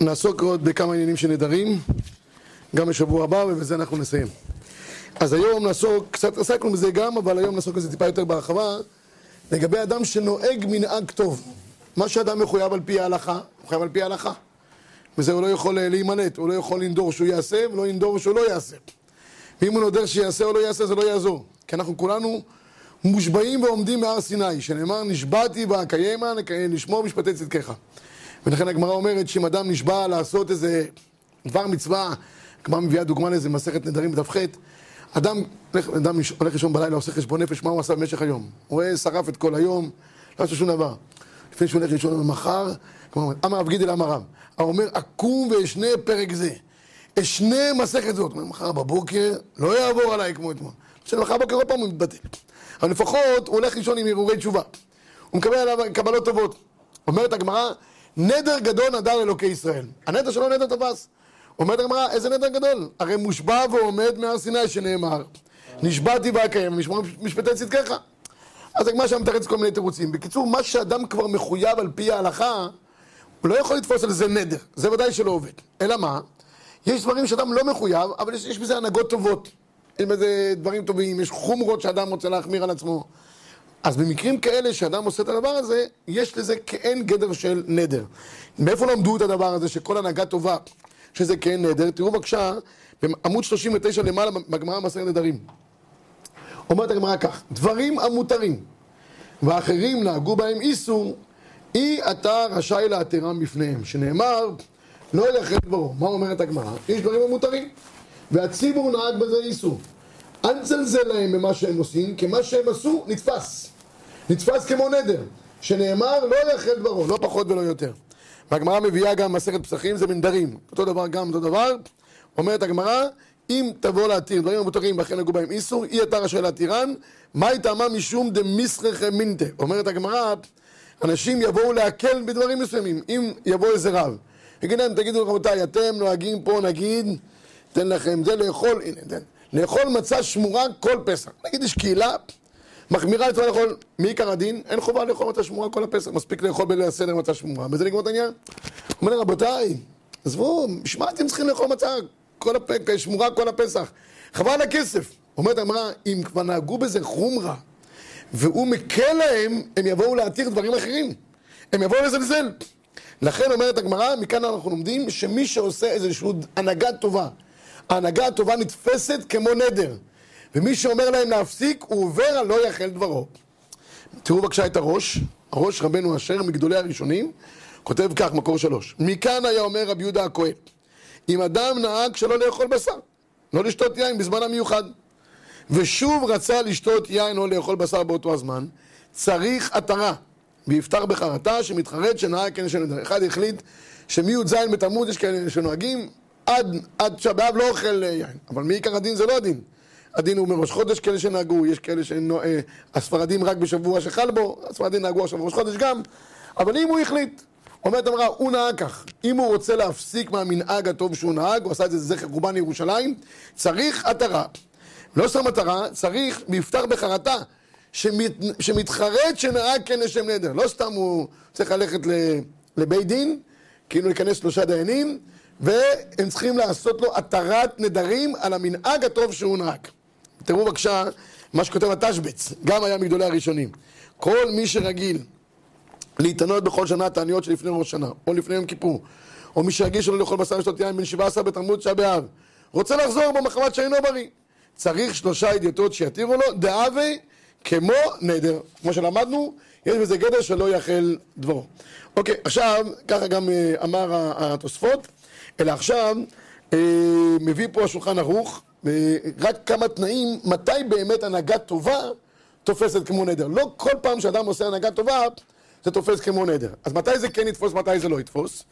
נעסוק עוד בכמה עניינים של נדרים, גם בשבוע הבא, ובזה אנחנו נסיים. אז היום נעסוק, קצת עסקנו בזה גם, אבל היום נעסוק בזה טיפה יותר בהרחבה, לגבי אדם שנוהג מנהג טוב. מה שאדם מחויב על פי ההלכה, מחויב על פי ההלכה. וזה הוא לא יכול אה, להימלט, הוא לא יכול לנדור שהוא יעשה, ולא לנדור שהוא לא יעשה. ואם הוא נודר שיעשה או לא יעשה, זה לא יעזור. כי אנחנו כולנו מושבעים ועומדים בהר סיני, שנאמר, נשבעתי ואקיימה, לשמור משפטי צדקך. ולכן הגמרא אומרת שאם אדם נשבע לעשות איזה דבר מצווה, הגמרא מביאה דוגמה לאיזה מסכת נדרים בדף ח', אדם, אדם הולך לישון בלילה, עושה חשבון נפש, מה הוא עשה במשך היום? הוא שרף את כל היום, לא עושה שום דבר. לפני שהוא הולך לישון כמו אמר רב גידל אמר רב, האומר, אקום ואשנה פרק זה. אשנה מסכת זאת. מחר בבוקר לא יעבור עליי כמו אתמול. עכשיו מחר בבוקר עוד פעם הוא מתבטל. אבל לפחות הוא הולך לישון עם הרהורי תשובה. הוא מקבל עליו קבלות טובות. אומרת הגמרא, נדר גדול נדר אלוקי ישראל. הנדר שלו נדר תפס. אומרת הגמרא, איזה נדר גדול? הרי מושבע ועומד מהר סיני שנאמר, נשבעתי ואקיים, משמור משפטי צדקך. אז הגמרא שם מתרץ כל מיני תירוצים. בקיצור, מה שאדם כבר מחויב על פי ההלכה, הוא לא יכול לתפוס על זה נדר. זה ודאי שלא עובד. אלא מה? יש דברים שאדם לא מחויב, אבל יש, יש בזה הנהגות טובות. יש בזה דברים טובים, יש חומרות שאדם רוצה להחמיר על עצמו. אז במקרים כאלה שאדם עושה את הדבר הזה, יש לזה כאין גדר של נדר. מאיפה למדו את הדבר הזה, שכל הנהגה טובה, שזה כאין נדר? תראו בבקשה, בעמוד 39 למעלה בגמרא מסכת נדרים. אומרת הגמרא כך, דברים המותרים ואחרים נהגו בהם איסור, אי אתה רשאי להתרם בפניהם, שנאמר, לא יחל דברו. מה אומרת הגמרא? יש דברים המותרים, והציבור נהג בזה איסור. אל תזלזל להם במה שהם עושים, כי מה שהם עשו נתפס. נתפס כמו נדר, שנאמר לא יחל דברו, לא פחות ולא יותר. והגמרא מביאה גם מסכת פסחים, זה מנדרים. אותו דבר גם אותו דבר. אומרת הגמרא, אם תבוא להתיר דברים המותרים ואכן נגעו בהם איסור, אי אתה רשאי להתירן, היא טעמה משום דמיסרך מינטה. אומרת הגמרא, אנשים יבואו להקל בדברים מסוימים. אם יבוא איזה רב, יגיד להם, תגידו רבותיי, אתם נוהגים פה, נגיד, תן לכם זה לאכול, הנה, תן. לאכול מצה שמורה כל פסח. נגיד יש קהילה, מחמירה את לאכול מעיקר הדין, אין חובה לאכול מצה שמורה כל הפסח, מספיק לאכול בליל הסדר מצה שמורה, וזה נגמר את העניין. אומר רבותיי, עזבו, בשביל מה אתם צריכים לאכול מצה כל הפ... שמורה כל הפסח? חבל על הכסף. אומרת הגמרא, אם כבר נהגו בזה חומרה, והוא מקל להם, הם יבואו להתיר דברים אחרים. הם יבואו לזלזל. לכן אומרת הגמרא, מכאן אנחנו לומדים שמי שעושה איזושהי הנהגה טובה, ההנהגה הטובה נתפסת כמו נדר. ומי שאומר להם להפסיק, הוא עובר על לא יחל דברו. תראו בבקשה את הראש, הראש רבנו אשר מגדולי הראשונים, כותב כך, מקור שלוש. מכאן היה אומר רבי יהודה הכהן, אם אדם נהג שלא לאכול בשר, לא לשתות יין בזמן המיוחד, ושוב רצה לשתות יין או לאכול בשר באותו הזמן, צריך עטרה, ויפתח בחרטה שמתחרט שנהג כן שנדר. אחד החליט שמי"ז בתלמוד יש כאלה שנוהגים עד, עד שבאב לא אוכל אה, יין. אבל מעיקר הדין זה לא הדין. הדין הוא מראש חודש, כאלה שנהגו, יש כאלה שהספרדים אה, רק בשבוע שחל בו, הספרדים נהגו עכשיו ראש חודש גם, אבל אם הוא החליט, אומרת אמרה, הוא נהג כך, אם הוא רוצה להפסיק מהמנהג הטוב שהוא נהג, הוא עשה את זה זכר קורבן ירושלים, צריך עטרה. לא סתם מטרה, צריך מפתח בחרטה, שמת, שמתחרט שנהג כן לשם נדר. לא סתם הוא צריך ללכת לבית דין, כאילו להיכנס שלושה דיינים, והם צריכים לעשות לו התרת נדרים על המנהג הטוב שהוא נהג. תראו בבקשה מה שכותב התשבץ, גם היה מגדולי הראשונים. כל מי שרגיל להתענות בכל שנה תעניות שלפני ראש שנה, או לפני יום כיפור, או מי שרגיל שלא לאכול בשר ושתות יין בין 17 בתלמוד תשעה באב, רוצה לחזור בו מחמת שאינו בריא. צריך שלושה ידיעתות שיתירו לו, דאבי כמו נדר. כמו שלמדנו, יש בזה גדר שלא יאכל דברו. אוקיי, עכשיו, ככה גם אה, אמר התוספות. אלא עכשיו אה, מביא פה השולחן ערוך רק כמה תנאים מתי באמת הנהגה טובה תופסת כמו נדר. לא כל פעם שאדם עושה הנהגה טובה זה תופס כמו נדר. אז מתי זה כן יתפוס, מתי זה לא יתפוס?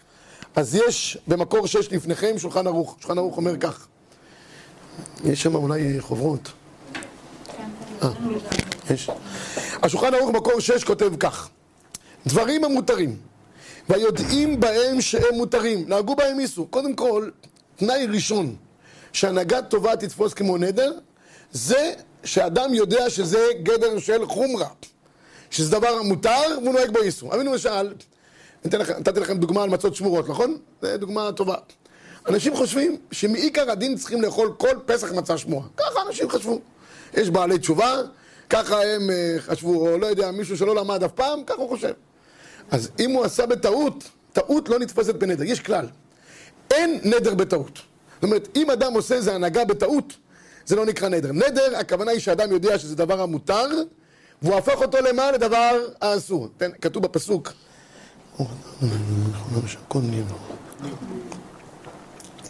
אז יש במקור שש לפניכם שולחן ערוך. שולחן ערוך אומר כך. יש שם אולי חוברות. אה, יש. השולחן ערוך מקור שש כותב כך: דברים המותרים והיודעים בהם שהם מותרים, נהגו בהם איסור. קודם כל, תנאי ראשון שהנהגת טובה תתפוס כמו נדר, זה שאדם יודע שזה גדר של חומרה, שזה דבר מותר והוא נוהג בו איסור. אבינו למשל, נתתי לכם דוגמה על מצות שמורות, נכון? זו דוגמה טובה. אנשים חושבים שמעיקר הדין צריכים לאכול כל פסח מצה שמורה. ככה אנשים חשבו. יש בעלי תשובה, ככה הם אה, חשבו, או לא יודע, מישהו שלא למד אף פעם, ככה הוא חושב. אז אם הוא עשה בטעות, טעות לא נתפסת בנדר. יש כלל. אין נדר בטעות. זאת אומרת, אם אדם עושה איזה הנהגה בטעות, זה לא נקרא נדר. נדר, הכוונה היא שאדם יודע שזה דבר המותר, והוא הפך אותו למה? לדבר האסור. כתוב בפסוק.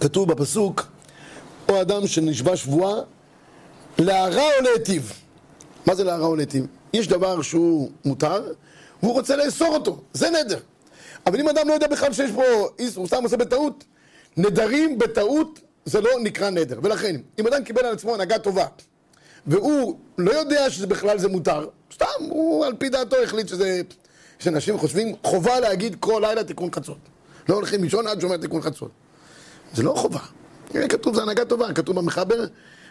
כתוב בפסוק, או אדם שנשבע שבועה, להרע או להיטיב. מה זה להרע או להיטיב? יש דבר שהוא מותר, והוא רוצה לאסור אותו, זה נדר. אבל אם אדם לא יודע בכלל שיש פה איסור, הוא סתם עושה בטעות, נדרים בטעות זה לא נקרא נדר. ולכן, אם אדם קיבל על עצמו הנהגה טובה, והוא לא יודע שזה בכלל זה מותר, סתם, הוא על פי דעתו החליט שזה... שאנשים חושבים חובה להגיד כל לילה תיקון חצות. לא הולכים לישון עד שאומר תיקון חצות. זה לא חובה. כתוב, זה הנהגה טובה, כתוב במחבר,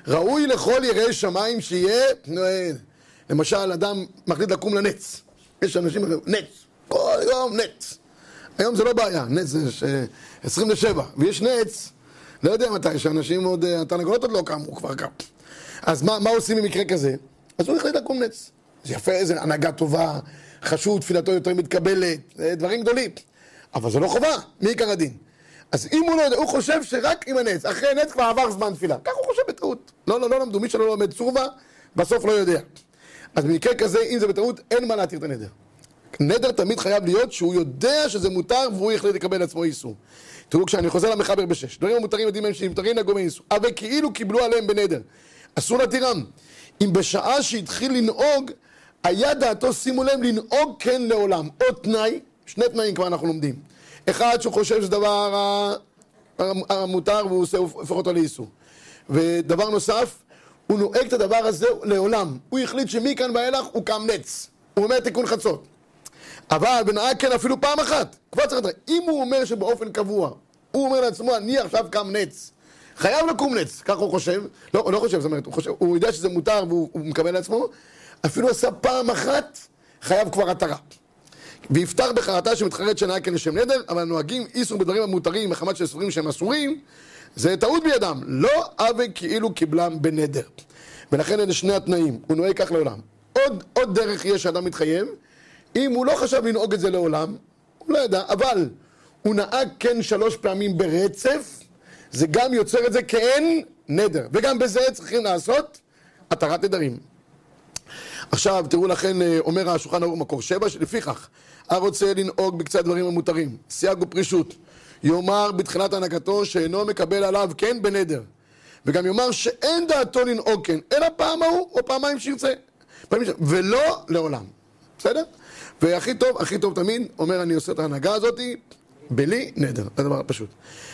ראוי לכל יראי שמיים שיהיה, למשל, אדם מחליט לקום לנץ. יש אנשים, נץ, כל יום נץ. היום זה לא בעיה, נץ זה 27, ויש נץ, לא יודע מתי, שאנשים עוד, התרנגולות עוד לא קמו, כבר קם. אז מה, מה עושים במקרה כזה? אז הוא החליט לקום נץ. זה יפה, איזה הנהגה טובה, חשוב, תפילתו יותר מתקבלת, דברים גדולים. אבל זה לא חובה, מעיקר הדין. אז אם הוא לא יודע, הוא חושב שרק עם הנץ, אחרי נץ כבר עבר זמן תפילה. כך הוא חושב בטעות. לא, לא, לא למדו, מי שלא לומד צורבה, בסוף לא יודע. אז במקרה כזה, אם זה בטעות, אין מה להתיר את הנדר. נדר תמיד חייב להיות שהוא יודע שזה מותר והוא החליט לקבל לעצמו איסור. תראו, כשאני חוזר למחבר בשש, דברים המותרים יודעים הם שנמתרים נגעו מאיסור, אבל כאילו קיבלו עליהם בנדר. אסור להתירם. אם בשעה שהתחיל לנהוג, היה דעתו, שימו לב, לנהוג כן לעולם. עוד תנאי, שני תנאים כבר אנחנו לומדים. אחד, שהוא חושב שזה דבר המותר והוא עושה, הופך אותו לאיסור. ודבר נוסף, הוא נוהג את הדבר הזה לעולם. הוא החליט שמכאן ואילך הוא קם נץ. הוא אומר תיקון חצות. אבל בנהג כן אפילו פעם אחת. כבר צריך לדעת, אם הוא אומר שבאופן קבוע, הוא אומר לעצמו, אני עכשיו קם נץ. חייב לקום נץ, ככה הוא חושב. לא, הוא לא חושב, זאת אומרת, הוא, חושב, הוא יודע שזה מותר והוא מקבל לעצמו. אפילו עשה פעם אחת, חייב כבר התרה. ויפתח בחרטה שמתחרט שנהג כן לשם נדר, אבל נוהגים איסור בדברים המותרים מחמת של ספרים שהם אסורים, זה טעות בידם, לא עוול כאילו קיבלם בנדר. ולכן אלה שני התנאים, הוא נוהג כך לעולם. עוד, עוד דרך יש שאדם מתחייב, אם הוא לא חשב לנהוג את זה לעולם, הוא לא ידע, אבל הוא נהג כן שלוש פעמים ברצף, זה גם יוצר את זה כאין נדר. וגם בזה צריכים לעשות התרת נדרים. עכשיו, תראו לכן, אה, אומר השולחן ערוך מקור שבע, שלפיכך, הרוצה לנהוג בקצת דברים המותרים, סייג ופרישות, יאמר בתחילת הנהגתו שאינו מקבל עליו כן בנדר, וגם יאמר שאין דעתו לנהוג כן, אלא פעם ההוא או פעמיים שירצה. ולא לעולם, בסדר? והכי טוב, הכי טוב תמיד, אומר אני עושה את ההנהגה הזאתי בלי נדר, זה הדבר הפשוט.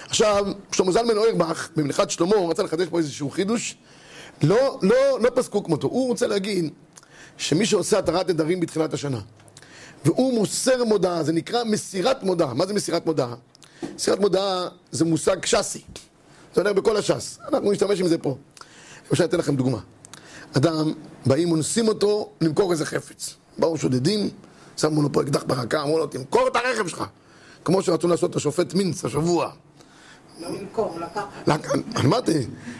עכשיו, שלמה זלמן אוירבך, במלאכת שלמה, הוא רצה לחדש פה איזשהו חידוש, לא, לא, לא פסקו כמותו, הוא רוצה להגיד שמי שעושה התרת נדרים בתחילת השנה, והוא מוסר מודעה, זה נקרא מסירת מודעה. מה זה מסירת מודעה? מסירת מודעה זה מושג ש"סי. זה הולך בכל הש"ס. אנחנו נשתמש עם זה פה. למשל, אתן לכם דוגמה. אדם, באים אונסים אותו למכור איזה חפץ. באו שודדים, שמו לו פה אקדח ברקה, אמרו לו, תמכור את הרכב שלך. כמו שרצו לעשות את השופט מינץ השבוע. לא למכור, לקחת. אמרתי,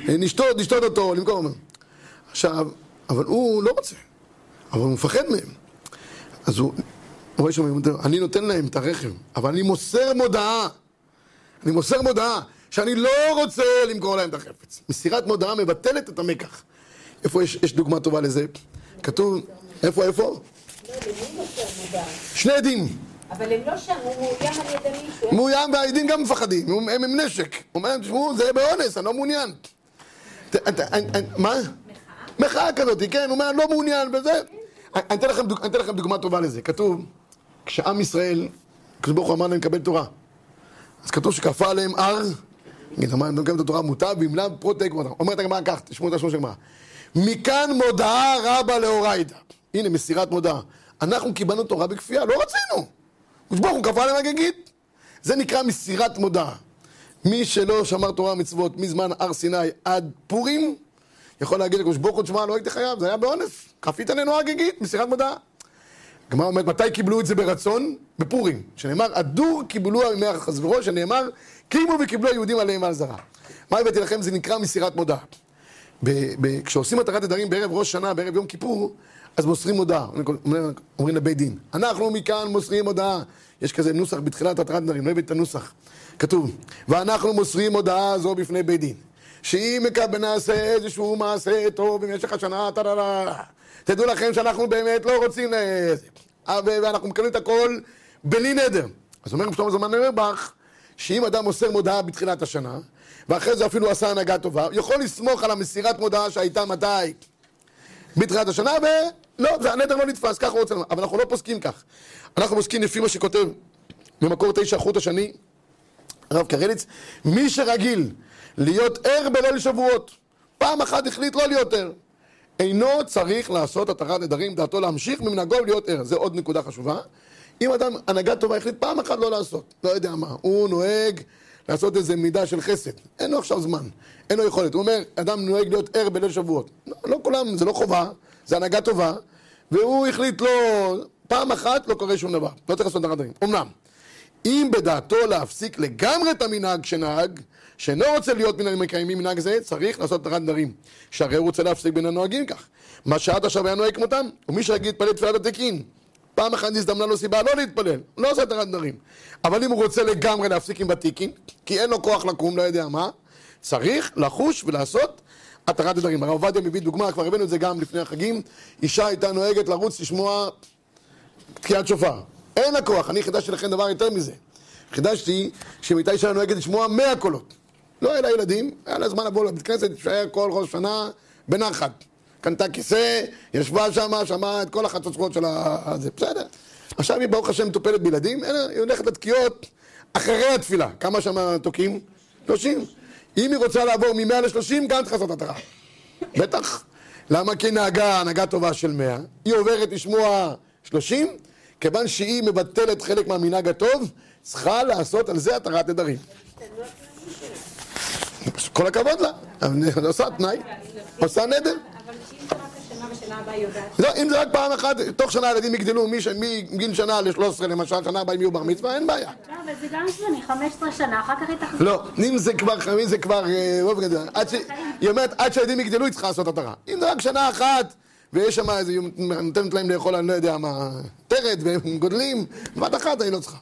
נשתות, נשתות אותו, למכור. עכשיו, אבל הוא לא רוצה. אבל הוא מפחד מהם. אז הוא, הוא רואה שם, אני נותן להם את הרכב, אבל אני מוסר מודעה. אני מוסר מודעה שאני לא רוצה למכור להם את החפץ. מסירת מודעה מבטלת את המקח. איפה יש, יש דוגמה טובה לזה? כתוב, איפה, איפה? שני עדים. אבל הם לא שם, הוא מאוים על ידי מישהו. מאוים והעדים גם מפחדים, הם עם נשק. הוא אומר להם, תשמעו, זה באונס, אני לא מעוניין. ת- אני- אני- מה? מחאה כזאת, כן, הוא אומר, אני לא מעוניין בזה. אני אתן לכם דוגמה טובה לזה. כתוב, כשעם ישראל, הקדוש ברוך הוא אמר להם לקבל תורה. אז כתוב שכפה עליהם הר, נגיד, אמר, הם מקבלים את התורה מוטב, לאו פרוטק. אומרת הגמרא כך, תשמעו את השמו של הגמרא. מכאן מודעה רבה לאורייתא. הנה, מסירת מודעה. אנחנו קיבלנו תורה בכפייה, לא רצינו. הקדוש ברוך הוא כפה עליהם הגגית. זה נקרא מסירת מודעה. מי שלא שמר תורה ומצוות מזמן הר סיני עד פורים, יכול להגיד לקדוש ברוך הוא, תשמע, לא הייתי חייב, זה היה באונס. כפית עלינו הגגית, מסירת מודעה. הגמרא אומרת, מתי קיבלו את זה ברצון? בפורים. שנאמר, הדור קיבלו ימי אחשוורוש, שנאמר, קיימו וקיבלו היהודים עליהם על זרה. מה הבאתי לכם? זה נקרא מסירת מודעה. כשעושים התרת נדרים בערב ראש שנה, בערב יום כיפור, אז מוסרים הודעה. אומרים לבית דין, אנחנו מכאן מוסרים הודעה. יש כזה נוסח בתחילת התרת נדרים, לא הבאתי את הנוסח. כתוב, ואנחנו מוסרים הודעה זו בפני בית דין. שאם נעשה איזשהו מעשה טוב במשך השנה, טררה, תדעו לכם שאנחנו באמת לא רוצים לזה. ואנחנו מקבלים את הכל בלי נדר. אז אומר שלמה זמן נרבך, שאם אדם מוסר מודעה בתחילת השנה, ואחרי זה אפילו עשה הנהגה טובה, יכול לסמוך על המסירת מודעה שהייתה מתי? בתחילת השנה, ולא, והנדר לא נתפס, ככה הוא רוצה לומר. אבל אנחנו לא פוסקים כך. אנחנו פוסקים לפי מה שכותב במקור תשע חוט השני, הרב קרליץ, מי שרגיל להיות ער בליל שבועות, פעם אחת החליט לא להיות ער. אינו צריך לעשות התרת נדרים, דעתו להמשיך ממנהגו ולהיות ער. זה עוד נקודה חשובה. אם אדם, הנהגה טובה, החליט פעם אחת לא לעשות, לא יודע מה, הוא נוהג לעשות איזה מידה של חסד, אין לו עכשיו זמן, אין לו יכולת. הוא אומר, אדם נוהג להיות ער בליל שבועות. לא, לא כולם, זה לא חובה, זה הנהגה טובה, והוא החליט לא, פעם אחת לא קורה שום דבר, לא צריך לעשות התרת נדרים. אמנם, אם בדעתו להפסיק לגמרי את המנהג שנהג, שאינו רוצה להיות מן המקיימים מנהג זה, צריך לעשות התרת נדרים. שהרי הוא רוצה להפסיק בין הנוהגים כך. מה שעד עכשיו היה נוהג כמותם, ומי שיגיד להתפלל תפילת התקין. פעם אחת הזדמנה לו סיבה לא להתפלל, לא עושה התרת נדרים. אבל אם הוא רוצה לגמרי להפסיק עם ותיקין, כי אין לו כוח לקום, לא יודע מה, צריך לחוש ולעשות התרת נדרים. הרב עובדיה מביא דוגמה, כבר הבאנו את זה גם לפני החגים, אישה הייתה נוהגת לרוץ לשמוע תקיעת שופר. אין לה כוח, אני חידשתי לכם דבר יותר מזה. חידשתי שאם הייתה אישה נוהגת לשמוע מאה קולות. לא היה לה ילדים, היה לה זמן לבוא לבית כנסת, להישאר כל ראש שנה בנחת. קנתה כיסא, ישבה שם, שמעה את כל החצוצרות של הזה, בסדר. עכשיו היא ברוך השם מטופלת בילדים, היא הולכת לתקיעות אחרי התפילה. כמה שם תוקעים? 30. אם היא רוצה לעבור מ-100 ל-30, גם צריך לעשות התרה. בטח. למה? כי נהגה, הנהגה טובה של 100, היא עוברת לשמוע 30, כיוון שהיא מבטלת חלק מהמנהג הטוב, צריכה לעשות על זה התרת נדרים. כל הכבוד לה, עושה תנאי, עושה נדר. לא, אם זה רק פעם אחת, תוך שנה הילדים יגדלו מגיל שנה ל-13 למשל, שנה הבאה הם יהיו בר מצווה, אין בעיה. לא, אבל זה גם זמני, 15 שנה, אחר כך היא תחזור. לא, אם זה כבר, אם זה כבר, היא אומרת, עד שהילדים יגדלו היא צריכה לעשות התרה. אם זה רק שנה אחת, ויש שם איזה, נותנת להם לאכול, אני לא יודע מה, טרד, והם גודלים, בבת אחת אני לא צריכה.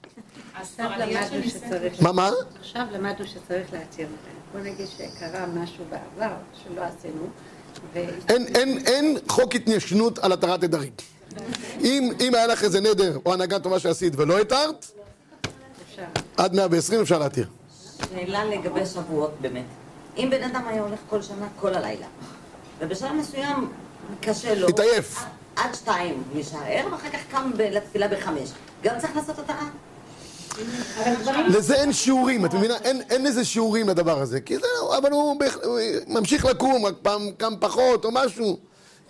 עכשיו למדנו שצריך... מה, מה? עכשיו למדנו שצריך להתיר אותם. בוא נגיד שקרה משהו בעבר שלא עשינו. אין, אין, אין חוק התיישנות על התרת נדרים. אם, אם היה לך איזה נדר או הנהגה טובה שעשית ולא התרת, עד 120 אפשר להתיר. שאלה לגבי שבועות באמת. אם בן אדם היה הולך כל שנה כל הלילה, ובשלב מסוים קשה לו... התעייף. עד שתיים נשאר, ואחר כך קם לתפילה בחמש. גם צריך לעשות התראה? לזה אין שיעורים, את מבינה? אין, אין איזה שיעורים לדבר הזה. כי זהו, אבל הוא, ממשיך לקום, רק פעם קם פחות או משהו.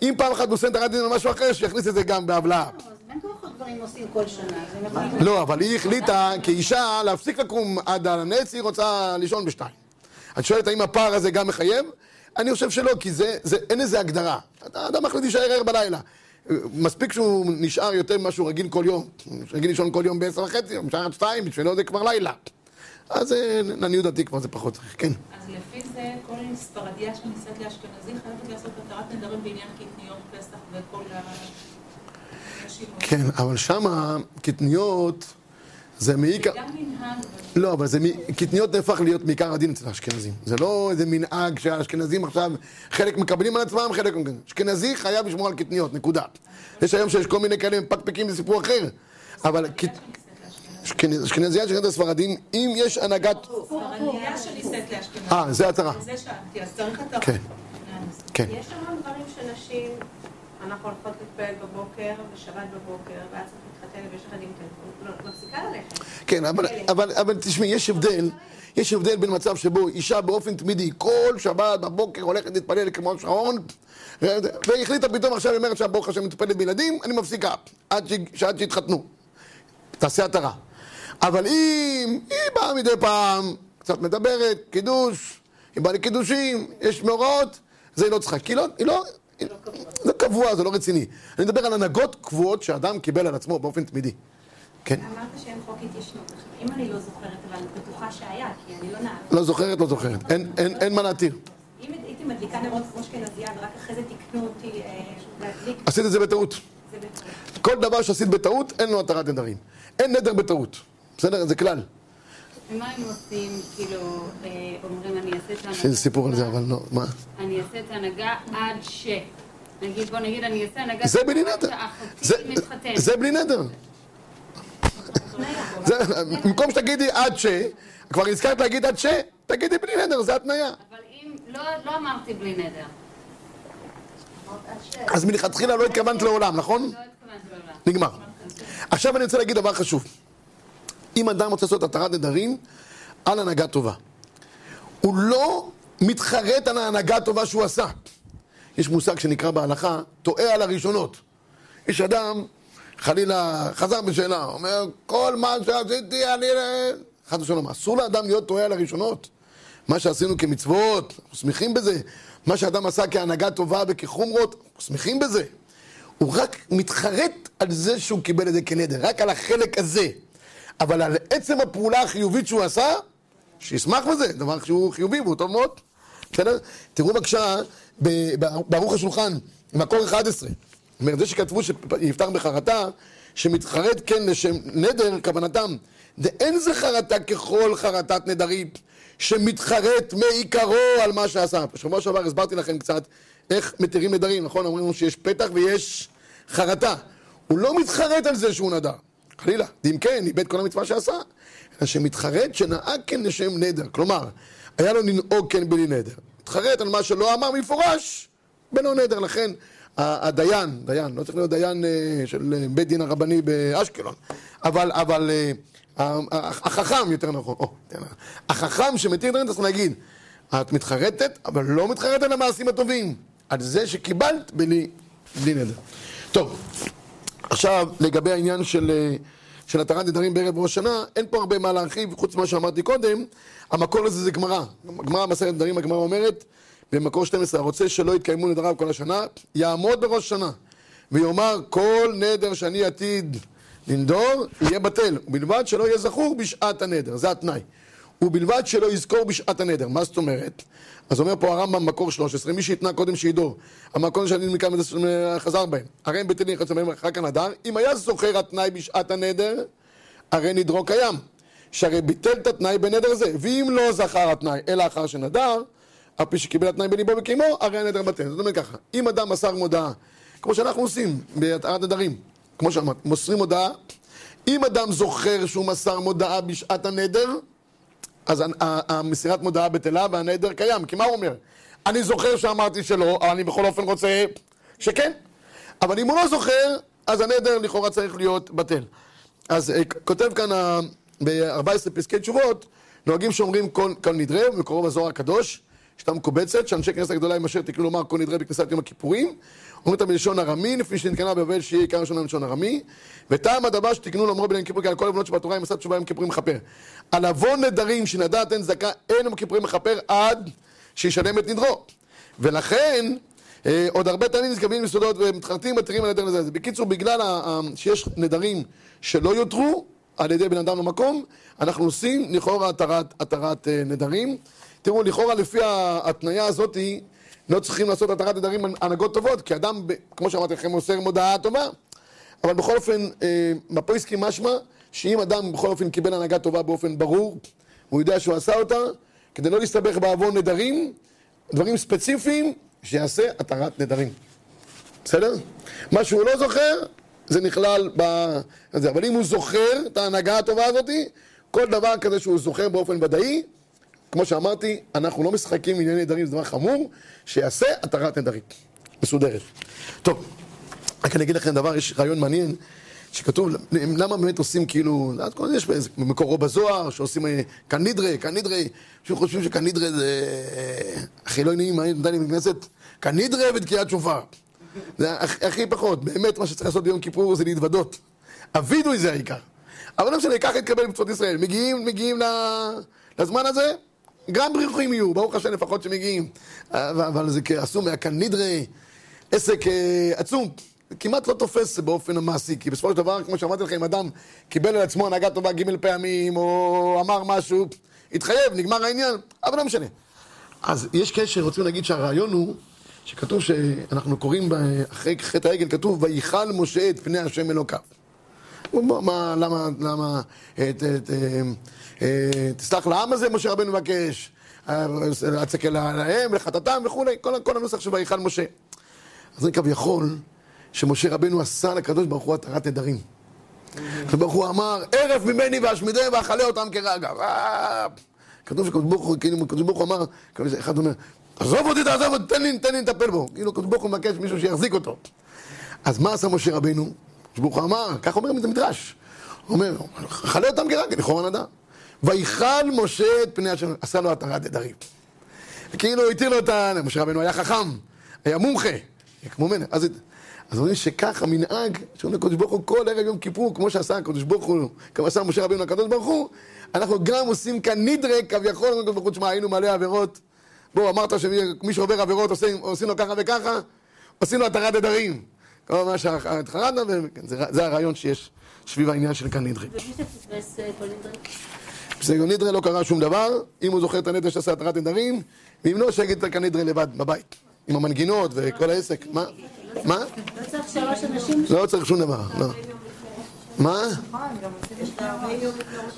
אם פעם אחת הוא עושה את הרדיו או משהו אחר, שיכניס את זה גם בהבלעה. לא, אבל היא החליטה כאישה להפסיק לקום עד הנץ, היא רוצה לישון בשתיים. את שואלת האם הפער הזה גם מחייב? אני חושב שלא, כי זה, זה, אין איזה הגדרה. האדם מחליט להישאר ער בלילה. מספיק שהוא נשאר יותר ממה שהוא רגיל כל יום. רגיל לישון כל יום בעשר וחצי, הוא נשאר עד שתיים, בשבילו זה כבר לילה. אז אה, לעניות דעתי כבר זה פחות צריך, כן. אז לפי זה, כל ספרדיה שנישאת לאשכנזי חייבת לעשות התרת נדרים בעניין קטניות, פסח וכל ה... כן, אבל שמה קטניות... זה מעיקר... גם מנהג. לא, אבל זה... קטניות נהפך להיות מעיקר הדין אצל האשכנזים. זה לא איזה מנהג שהאשכנזים עכשיו, חלק מקבלים על עצמם, חלק... אשכנזי חייב לשמור על קטניות, נקודה. יש היום שיש כל מיני כאלה מפקפקים, זה סיפור אחר. אבל... אשכנזייה של הספרדים, אם יש הנהגת... ספרדיה שנישאת לאשכנזי. אה, זה הצהרה. זה שאלתי, אז צריך התרה. כן. כן. יש המון דברים שנשים, אנחנו הולכות להתפלל בבוקר, בשבת בבוקר, ואז צריך להתחתן ויש לך דין טלפון, מפסיקה ללכת. כן, אבל, אבל, אבל תשמעי, יש הבדל, יש הבדל בין מצב שבו אישה באופן תמידי, כל שבת בבוקר הולכת להתפלל כמו שעון, והחליטה פתאום עכשיו, היא אומרת שהברוך השם מטופלת בילדים, אני מפסיקה, עד, ש... עד שיתחתנו. תעשה התרה. אבל אם היא באה מדי פעם, קצת מדברת, קידוש, היא באה לקידושים, יש מאורעות, זה היא לא צריכה, כי לא, היא לא, לא, לא קבוע, זה לא רציני. אני מדבר על הנהגות קבועות שאדם קיבל על עצמו באופן תמידי. כן. אמרת שאין חוק התיישנות. אם אני לא זוכרת, אבל אני בטוחה שהיה, כי אני לא נער. לא זוכרת, לא זוכרת. אין, אין, אין מה להתיר. אם הייתי מדליקה נרות כמו אשכנזייה, ורק אחרי זה תיקנו אותי אה, להדליק, עשית את זה בטעות. זה. כל דבר שעשית בטעות, אין לו התרת נדרים. אין נדר בטעות. בסדר? זה כלל. ומה הם עושים, כאילו, אה, אומרים אני אעשה את ההנהגה? יש איזה סיפור על זה, אבל לא, מה? אני אעשה את ההנהגה עד ש... נגיד, בוא נגיד, אני אעשה הנהגה... זה בלי נדר. זה, בלי נדר. במקום שתגידי עד ש, כבר הזכרת להגיד עד ש, תגידי בלי נדר, זה התניה. אבל אם... לא, לא אמרתי בלי נדר. אז מלכתחילה לא התכוונת לעולם, נכון? לא התכוונתי לעולם. נגמר. עכשיו אני רוצה להגיד דבר חשוב. אם אדם רוצה לעשות התרת נדרים על הנהגה טובה, הוא לא מתחרט על ההנהגה הטובה שהוא עשה. יש מושג שנקרא בהלכה, טועה על הראשונות. יש אדם, חלילה, חזר בשאלה, אומר, כל מה שעשיתי אני... חס ושלום, אסור לאדם להיות טועה על הראשונות. מה שעשינו כמצוות, אנחנו שמחים בזה. מה שאדם עשה כהנהגה טובה וכחומרות, אנחנו שמחים בזה. הוא רק מתחרט על זה שהוא קיבל את זה כנדר, רק על החלק הזה. אבל על עצם הפעולה החיובית שהוא עשה, שישמח בזה, דבר שהוא חיובי והוא טוב מאוד. בסדר? תראו בבקשה, בערוך השולחן, מקור 11. זאת אומרת, זה שכתבו שיפתח בחרטה, שמתחרט כן לשם נדר, כוונתם, דאין זה חרטה ככל חרטת נדרים, שמתחרט מעיקרו על מה שעשה. בשבוע שעבר הסברתי לכם קצת איך מתירים נדרים, נכון? אומרים לנו שיש פתח ויש חרטה. הוא לא מתחרט על זה שהוא נדר. חלילה, אם כן, איבד כל המצווה שעשה. אלא שמתחרט שנהג כן לשם נדר. כלומר, היה לו לנהוג כן בלי נדר. מתחרט על מה שלא אמר מפורש, בלא נדר. לכן, הדיין, דיין, לא צריך להיות דיין אה, של אה, בית דין הרבני באשקלון, אבל, אבל אה, החכם, יותר נכון, או, נכון, החכם שמתיר נדר, צריך להגיד, את מתחרטת, אבל לא מתחרטת על המעשים הטובים, על זה שקיבלת בלי, בלי נדר. טוב, עכשיו, לגבי העניין של, אה, של התרת נדרים בערב ראש השנה, אין פה הרבה מה להרחיב, חוץ ממה שאמרתי קודם, המקור לזה זה גמרא. גמרא מסכת נדרים, הגמרא אומרת, במקור 12, הרוצה שלא יתקיימו נדריו כל השנה, יעמוד בראש השנה, ויאמר, כל נדר שאני עתיד לנדור, יהיה בטל, ובלבד שלא יהיה זכור בשעת הנדר, זה התנאי. ובלבד שלא יזכור בשעת הנדר. מה זאת אומרת? אז אומר פה הרמב"ם במקור 13, מי שהתנה קודם שידור, המקום שאני מכאן חזר בהם, הרי הם בטלים יחצה בהם אחר כך נדר, אם היה זוכר התנאי בשעת הנדר, הרי נדרו קיים. שהרי ביטל את התנאי בנדר זה, ואם לא זכר התנאי, אלא אחר שנדר, אף פי שקיבל התנאי בליבו וקיימו, הרי הנדר בטל. זאת אומרת ככה, אם אדם מסר מודעה, כמו שאנחנו עושים בהתרת נדרים, כמו שאמרתי, מוסרים מודעה, אם אדם זוכר שהוא מסר מודעה בשעת הנדר, אז המסירת מודעה בטלה והנדר קיים, כי מה הוא אומר? אני זוכר שאמרתי שלא, אבל אני בכל אופן רוצה שכן. אבל אם הוא לא זוכר, אז הנדר לכאורה צריך להיות בטל. אז אה, כותב כאן ה- ב-14 פסקי תשובות, נוהגים שאומרים כל, כל נדרה, ומקורו בזוהר הקדוש, שיטה מקובצת, שאנשי כנסת הגדולה עם אשר תקנו לומר כל נדרה בכניסת יום הכיפורים, אומרים אותה בלשון ארמי, לפני שנתקנה בבבל שיהיה עיקר ראשונה בלשון ארמי, וטעם הדבר שתקנו לומרו בליל כיפור, כי על כל עוונות שבתורה אם עשה תשובה יום כיפורים מכפר. על עוון נדרים שנדעת אין צדקה, אין יום כיפורים מכפר עד שישלם את נדרו. ולכן, אה, עוד הרבה טעמים נזכבים יסודות ומתחרטים מתירים על לזה. אז בקיצור, בגלל שיש נדרים שלא יודרו על ידי בן אדם למקום, אנחנו עושים לכאורה התרת, התרת אה, נדרים. תראו, לכאורה לפי ההתניה הזאת, לא צריכים לעשות התרת נדרים הנהגות טובות, כי אדם, כמו שאמרתי לכם, מוסר מודעה טובה. אבל בכל אופן, אה, בפויסקי משמע, שאם אדם בכל אופן קיבל הנהגה טובה באופן ברור, הוא יודע שהוא עשה אותה, כדי לא להסתבך בעוון נדרים, דברים ספציפיים, שיעשה התרת נדרים. בסדר? מה שהוא לא זוכר, זה נכלל ב... אבל אם הוא זוכר את ההנהגה הטובה הזאת, כל דבר כזה שהוא זוכר באופן ודאי, כמו שאמרתי, אנחנו לא משחקים עם ענייני נדרים, זה דבר חמור, שיעשה התרת נדרים. מסודרת. טוב, רק אני אגיד לכם דבר, יש רעיון מעניין, שכתוב, למה באמת עושים כאילו, אז כל יש מקורו בזוהר, שעושים אה, כאן נדרה, כאן נדרה, אנשים חושבים שכאן נדרה זה אה, הכי לא נעים, מה נתן לי בכנסת? נדרה ותקיעת שופר. זה הכ- הכי פחות, באמת מה שצריך לעשות ביום כיפור זה להתוודות. הווידוי זה העיקר. אבל לא משנה, ככה יתקבל במצוות ישראל. מגיעים, מגיעים לזמן הזה, גם ברוכים יהיו, ברוך השם לפחות שמגיעים. אבל אבל זה עשו נדרה. עסק אה, עצום, כמעט לא תופס באופן המעשי, כי בסופו של דבר, כמו שאמרתי לכם, אדם קיבל על עצמו הנהגה טובה ג' פעמים, או אמר משהו, התחייב, נגמר העניין, אבל לא משנה. אז יש קשר, רוצים להגיד שהרעיון הוא, שכתוב שאנחנו קוראים אחרי חטא העגל, כתוב, ויכל משה את פני השם אלוקיו. מה, למה, למה, אה, ת, אה, תסלח לעם הזה, משה רבנו מבקש, אה, להצקל להם, לחטאתם וכולי, כל, כל הנוסח של ויכל משה. אז זה כביכול, שמשה רבנו עשה לקדוש ברוך הוא התרת נדרים. הקדוש הוא אמר, ערף ממני ואשמידם ואכלה אותם כרגע. אה, כתוב שקדוש ברוך הוא, כאילו, הקדוש ברוך הוא אמר, כאילו, אחד אומר, עזוב אותי, תעזוב אותי, תן לי, תן לי לטפל בו. כאילו, הקדוש ברוך הוא מבקש מישהו שיחזיק אותו. אז מה עשה משה רבנו? הקדוש ברוך אמר, כך אומר את המדרש. הוא אומר, אכלה אותם כרגע, לכאורה נדע. ויכל משה את פני השם, עשה לו התרת נדרים. כאילו התיר לו את ה... משה רבנו היה חכם, היה מומחה, כמו מלך. אז, אז אומרים שכך המנהג, שאומרים לקדוש ברוך הוא כל ערב יום כיפור, כמו שעשה הקדוש ברוך הוא, כמו עשה משה רבנו לקדוש ברוך הוא, אנחנו גם עושים כאן נדרק, כביכול, לקדוש ברוך הוא, תשמע, היינו מלא עבירות. בוא, אמרת שמי שעובר עבירות עושים, עושים לו ככה וככה, עושים לו התרת נדרים. כל מה שהתחרדנו, זה, זה הרעיון שיש סביב העניין של נדרק. ומי שפספס אה, נדרי? בסגר נדרה לא קרה שום דבר, אם הוא זוכר את הנדרה שעשה התרת נדרים, ואם לא, שיגיד את הנדרה לבד, בבית, עם המנגינות וכל העסק. מה? מה? לא צריך שלוש אנשים? לא צריך שום דבר, לא. מה?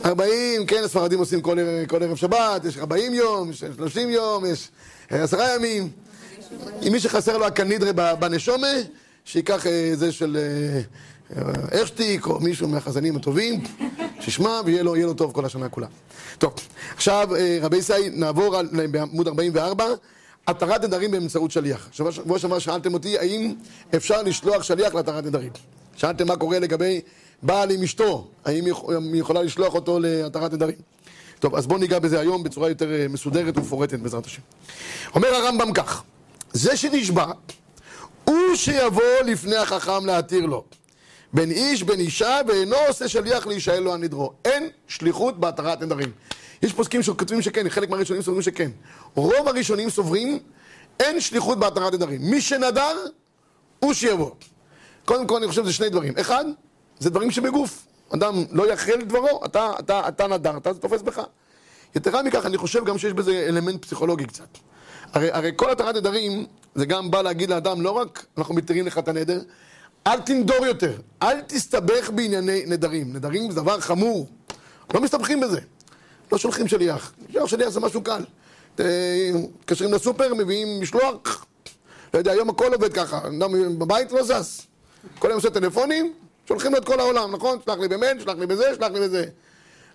40, כן, הספרדים עושים כל ערב- שבת, יש 40 יום, יש 30 יום, יש אה, עשרה ימים. אם מי שחסר לו הקנידרה ב- בנשומה, שייקח אה, זה של אה, אה, ארשטיק או מישהו מהחזנים הטובים, שישמע ויהיה לו, לו טוב כל השנה כולה. טוב, עכשיו רבי ישי, נעבור על- בעמוד 44, התרת נדרים באמצעות שליח. שבוע שעבר שאלתם אותי האם אפשר לשלוח שליח להתרת נדרים. שאלתם מה קורה לגבי בעל עם אשתו, האם היא יכול- היא יכולה לשלוח אותו להתרת נדרים. טוב, אז בואו ניגע בזה היום בצורה יותר מסודרת ומפורטת בעזרת השם. אומר הרמב"ם כך, זה שנשבע, הוא שיבוא לפני החכם להתיר לו. בין איש, בין אישה, ואינו עושה שליח להישאל לו הנדרו. אין שליחות בהתרת נדרים. יש פוסקים שכותבים שכן, חלק מהראשונים סוברים שכן. רוב הראשונים סוברים, אין שליחות בהתרת נדרים. מי שנדר, הוא שיבוא. קודם כל אני חושב שזה שני דברים. אחד, זה דברים שבגוף. אדם לא יחל דברו, אתה, אתה, אתה נדרת, זה תופס בך. יתרה מכך, אני חושב גם שיש בזה אלמנט פסיכולוגי קצת. הרי, הרי כל התרת נדרים, זה גם בא להגיד לאדם, לא רק אנחנו מתירים לך את הנדר, אל תנדור יותר, אל תסתבך בענייני נדרים. נדרים זה דבר חמור, לא מסתבכים בזה. לא שולחים שליח. שליח שליח זה משהו קל. מתקשרים לסופר, מביאים משלוח. לא יודע, היום הכל עובד ככה. אדם בבית לא זז. כל היום עושה טלפונים, שולחים לו את כל העולם, נכון? שלח לי במייל, שלח לי בזה, שלח לי בזה.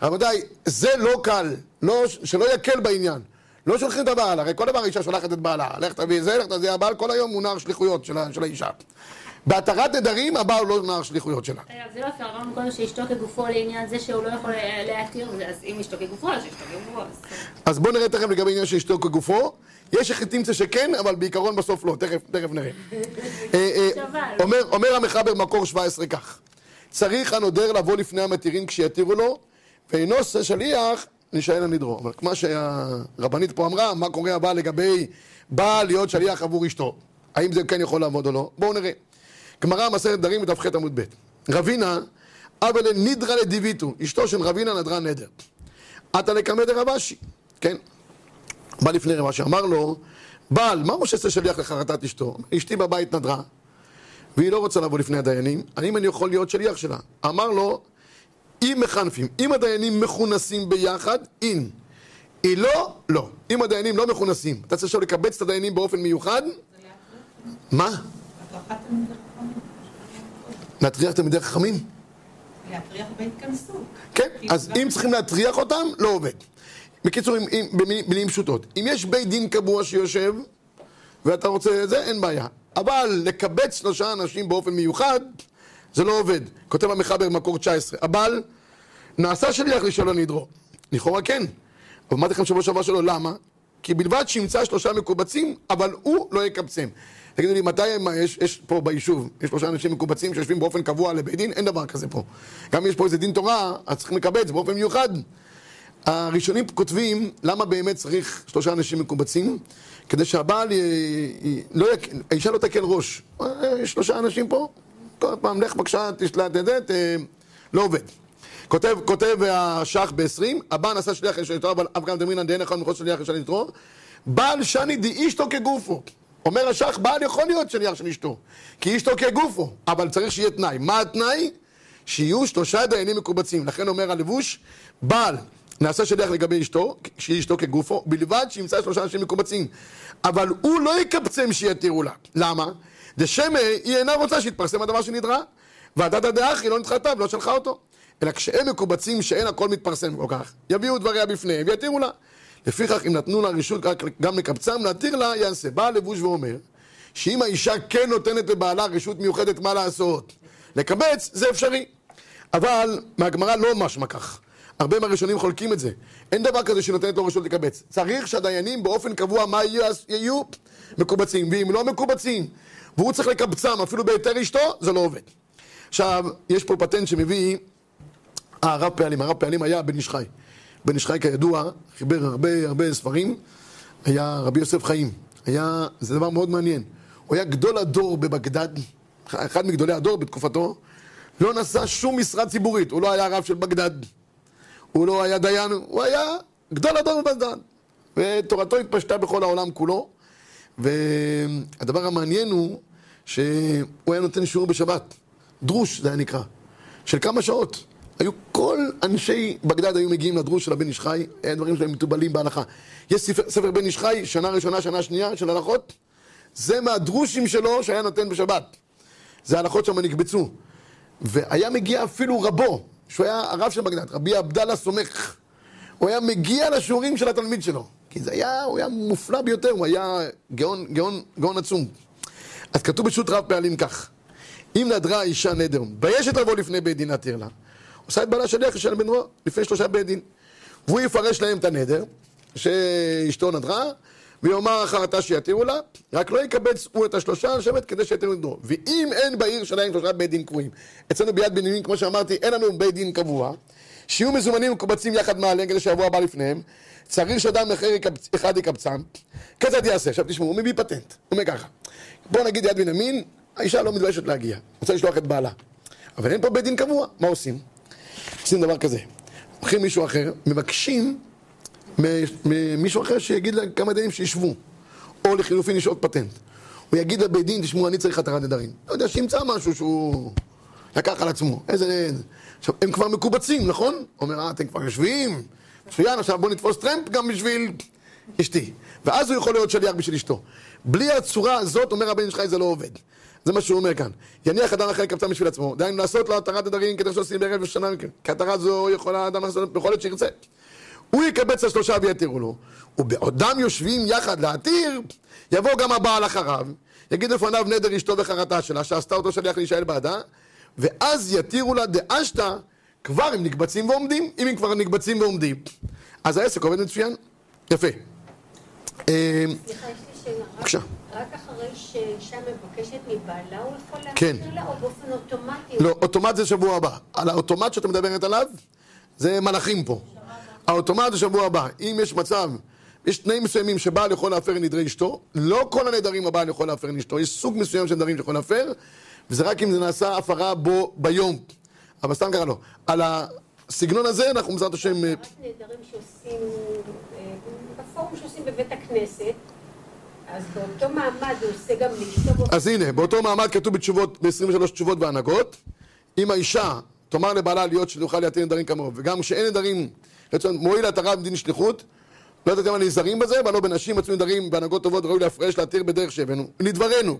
רבותיי, זה לא קל. לא, שלא יקל בעניין. לא שולחים את הבעל, הרי כל דבר האישה שולחת את בעלה. לך תביא זה, לך תביא הבעל, כל היום הוא נער שליחויות של, של האישה. בהתרת נדרים, הבעל לא נער שליחויות שלה. רגע, זה לא פייר, אמרנו קודם שאשתו כגופו לעניין זה שהוא לא יכול אה, להתיר, אז אם אשתו כגופו, אז אשתו כגופו. אז- אז בואו נראה תכף לגבי עניין של אשתו כגופו. יש שתמצא שכן, אבל בעיקרון בסוף לא, תכף, נראה. אה, אה. אומר, המחבר מקור 17 כך: צריך הנודר לבוא לפני המתירים כשיתירו לו, ואינו שליח, נשאל הנדרו. אבל כמו שהרבנית פה אמרה, מה קורה הבא לגבי בעל להיות שליח עבור אשתו? האם זה כן יכול לעבוד או לא? בואו נראה. גמרא מסכת דרים בדף ח עמוד ב' רבינה, אבל נידרא לדיביטו, אשתו של רבינה נדרה נדר. עתה לקמא דרבשי, כן? בא לפני רבשי, אמר לו, בעל, מה משה עושה שליח לחרטת אשתו? אשתי בבית נדרה, והיא לא רוצה לבוא לפני הדיינים, האם אני יכול להיות שליח שלה? אמר לו, אם מחנפים, אם הדיינים מכונסים ביחד, אין. היא לא, לא. אם הדיינים לא מכונסים, אתה צריך עכשיו לקבץ את הדיינים באופן מיוחד? מה? להטריח תלמידי חכמים? להטריח בהתכנסות. כן, אז אם צריכים להטריח אותם, לא עובד. בקיצור, אם- אם- במילים פשוטות, אם יש בית דין קבוע שיושב, ואתה רוצה את זה, אין בעיה. אבל לקבץ שלושה אנשים באופן מיוחד, זה לא עובד. כותב המחבר במקור 19. אבל נעשה שליח לשאול הנדרו. לכאורה כן. אבל אמרתי לכם שבוע שעבר שלו, למה? כי בלבד שימצא שלושה מקובצים, אבל הוא לא יקבצם. תגידו לי, מתי מה, יש, יש פה ביישוב, יש שלושה אנשים מקובצים שיושבים באופן קבוע לבית דין? אין דבר כזה פה. גם אם יש פה איזה דין תורה, אז צריכים לקבץ באופן מיוחד. הראשונים כותבים למה באמת צריך שלושה אנשים מקובצים, כדי שהבעל. לא. האישה לא תקל ראש. אה, שלושה אנשים פה, כל פעם לך בבקשה, תשלט את זה, לא עובד. כותב, כותב השח ב-20, הבא נשא שליח אשר יתרו, אבל אף גם דמינן דהן אחד מחוץ שליח אשר יתרו, בעל שני די אשתו כגופו. אומר השח, בעל יכול להיות שליח של אשתו, כי אשתו כגופו, אבל צריך שיהיה תנאי. מה התנאי? שיהיו שלושה דיינים מקובצים. לכן אומר הלבוש, בעל נעשה שליח לגבי אשתו, שהיא אשתו כגופו, בלבד שימצא שלושה אנשים מקובצים. אבל הוא לא יקבצם שיתירו לה. למה? דשמא היא אינה רוצה שיתפרסם הדבר שנדרה. ועדת הדאח היא לא נדחתה ולא שלחה אותו. אלא כשהם מקובצים שאין הכל מתפרסם כל כך, יביאו דבריה בפניהם ויתירו לה. לפיכך אם נתנו לה רשות גם לקבצם, להתיר לה יעשה. בא הלבוש ואומר שאם האישה כן נותנת לבעלה רשות מיוחדת מה לעשות, לקבץ, זה אפשרי. אבל מהגמרא לא משמע כך. הרבה מהראשונים חולקים את זה. אין דבר כזה שנותנת לו רשות לקבץ. צריך שהדיינים באופן קבוע מה יהיו, יהיו מקובצים, ואם לא מקובצים, והוא צריך לקבצם אפילו בהיתר אשתו, זה לא עובד. עכשיו, יש פה פטנט שמביא הרב פעלים. הרב פעלים היה בן איש חי. בן איש חי כידוע, חיבר הרבה הרבה ספרים, היה רבי יוסף חיים. היה, זה דבר מאוד מעניין. הוא היה גדול הדור בבגדד, אחד מגדולי הדור בתקופתו, לא נשא שום משרה ציבורית, הוא לא היה רב של בגדד, הוא לא היה דיין, הוא היה גדול הדור בבגדד. ותורתו התפשטה בכל העולם כולו, והדבר המעניין הוא שהוא היה נותן שיעור בשבת, דרוש זה היה נקרא, של כמה שעות. היו כל אנשי בגדד היו מגיעים לדרוש של הבן איש חי, היה דברים שהם מתובלים בהלכה. יש ספר, ספר בן איש חי, שנה ראשונה, שנה שנייה של הלכות, זה מהדרושים שלו שהיה נותן בשבת. זה הלכות שם נקבצו. והיה מגיע אפילו רבו, שהוא היה הרב של בגדד, רבי עבדאללה סומך. הוא היה מגיע לשיעורים של התלמיד שלו. כי זה היה, הוא היה מופלא ביותר, הוא היה גאון, גאון, גאון עצום. אז כתוב בשו"ת רב פעלים כך: אם נדרה האישה נדר, מביישת לבוא לפני בית דין להתיר לה, עושה את בעלה שליח של בן דרור, לפני שלושה בית דין. והוא יפרש להם את הנדר, שאשתו נדרה, ויאמר אחרתה שיתירו לה, רק לא יקבץ הוא את השלושה לשבת כדי שיתירו את דרור. ואם אין בעיר שלהם שלושה בית דין קבועים, אצלנו ביד בנימין, כמו שאמרתי, אין לנו בית דין קבוע, שיהיו מזומנים ומקובצים יחד מעליהם כדי שיבוא הבא לפניהם, צריך שאדם אחר יקבצ... אחד יקבצם, כיצד יעשה? עכשיו תשמעו, הוא מביא פטנט, הוא אומר ככה, בוא נגיד יד בנימין, האישה לא מתביישת להגיע, רוצה לשלוח את בעלה, אבל אין פה בית דין קבוע, מה עושים? עושים דבר כזה, לוקחים מישהו אחר, מבקשים ממישהו אחר שיגיד להם כמה דיינים שישבו, או לחילופין יש עוד פטנט. הוא יגיד לבית דין, תשמעו, אני צריך התרת נדרים. לא יודע, שימצא משהו שהוא לקח על עצמו. איזה... עכשיו, הם כבר מקובצים, נכון? אומר, אה, אתם כבר יושבים? מצוין, עכשיו בואו נתפוס טרמפ גם בשביל אשתי. ואז הוא יכול להיות שליח בשביל אשתו. בלי הצורה הזאת, אומר הבן חי, זה לא עובד. זה מה שהוא אומר כאן. יניח אדם אחר לקבצם בשביל עצמו, דהיינו לעשות לו התרת נדרים כדי שעושים בערב ושנה, כי התרה זו יכולה אדם לעשות בכל עת שירצה. הוא יקבץ השלושה ויתירו לו, ובעודם יושבים יחד להתיר, יבוא גם הבעל אחריו, יגיד לפניו נדר אשתו וחרתה שלה, שעשתה אותו שליח להישאל בעדה, ואז יתירו לה דאשתא, כבר הם נקבצים ועומדים, אם הם כבר נקבצים ועומדים, אז העסק עובד מצוין. יפה. אה, סליחה, יש לי שאלה. בבקשה. רק אחרי שאישה מבקשת מבעלה הוא יכול כן. להחזיר לה, או באופן אוטומטי? לא, אוטומט זה שבוע הבא. על האוטומט שאתה מדברת עליו, זה מלאכים פה. האוטומט זה שבוע הבא. אם יש מצב, יש תנאים מסוימים שבעל יכול להפר נדרי אשתו, לא כל הנדרים הבעל יכול להפר לאשתו, יש סוג מסוים של נדרים שיכול להפר, וזה רק אם זה נעשה הפרה בו ביום. אבל סתם ככה לא. על הסגנון הזה אנחנו בעזרת השם... אה, רק נדרים שעושים, אה, בפורום שעושים בבית הכנסת, אז באותו מעמד הוא עושה גם לאשתו אז הנה, באותו מעמד כתוב בתשובות, ב-23 תשובות והנהגות, אם האישה תאמר לבעלה להיות שתוכל להתיר נדרים כמוהו, וגם כשאין נדרים, רצון, מועיל התרת מדין שליחות, לא מה נזהרים בזה, אבל לא בנשים מצאו נדרים בהנהגות טובות ראוי להפרש להתיר בדרך שהבאנו. לדברנו,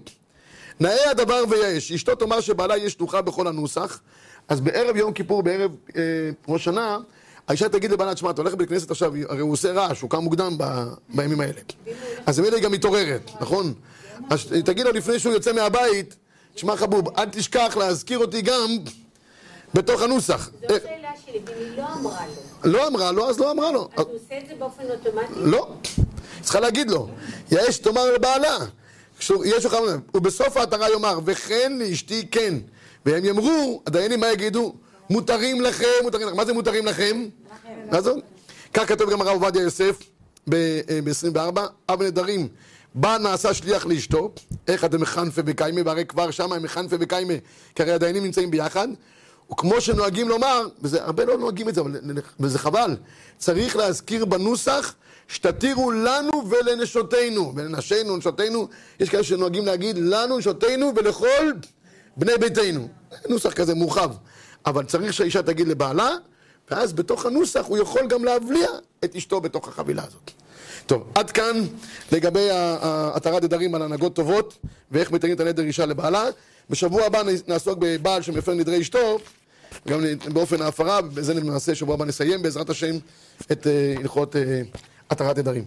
נאה הדבר ויעש, אשתו תאמר שבעלה יהיה שלוחה בכל הנוסח, אז בערב יום כיפור, בערב אה, ראש שנה, האישה תגיד לבעלה, תשמע, אתה הולך לבית כנסת עכשיו, הרי הוא עושה רעש, הוא קם מוקדם ב, בימים האלה. אז ממילא היא גם מתעוררת, נכון? אז תגיד לו לפני שהוא יוצא מהבית, תשמע חבוב, אל תשכח להזכיר אותי גם בתוך הנוסח. השאלה שלי, ואם היא לא אמרה לו, לא אמרה לו, אז לא אמרה לו. אז הוא עושה את זה באופן אוטומטי? לא, צריכה להגיד לו, יעש תאמר לבעלה, יש לך, ובסוף ההתרה יאמר, וכן לאשתי כן, והם יאמרו, הדיינים מה יגידו? מותרים לכם, מותרים לכם, מה זה מותרים לכם? מה זה? כך כתוב גם הרב עובדיה יוסף ב-24, אב נדרים, בא נעשה שליח לאשתו, איך אתם מחנפה בקיימה, והרי כבר שם הם מחנפה בקיימה, כי הרי הדיינים נמצאים ביחד, וכמו שנוהגים לומר, וזה, הרבה לא נוהגים את זה, אבל, וזה חבל, צריך להזכיר בנוסח, שתתירו לנו ולנשותינו, ולנשינו, נשותינו, יש כאלה שנוהגים להגיד לנו, נשותינו ולכל בני ביתנו. נוסח כזה מורחב. אבל צריך שהאישה תגיד לבעלה, ואז בתוך הנוסח הוא יכול גם להבליע את אשתו בתוך החבילה הזאת. טוב, עד כאן לגבי התרת נדרים על הנהגות טובות ואיך מתנים את הנדר אישה לבעלה. בשבוע הבא נעסוק בבעל שמפר נדרי אשתו, גם באופן ההפרה, ובזה נעשה שבוע הבא נסיים בעזרת השם את אה, הלכות אה, התרת נדרים.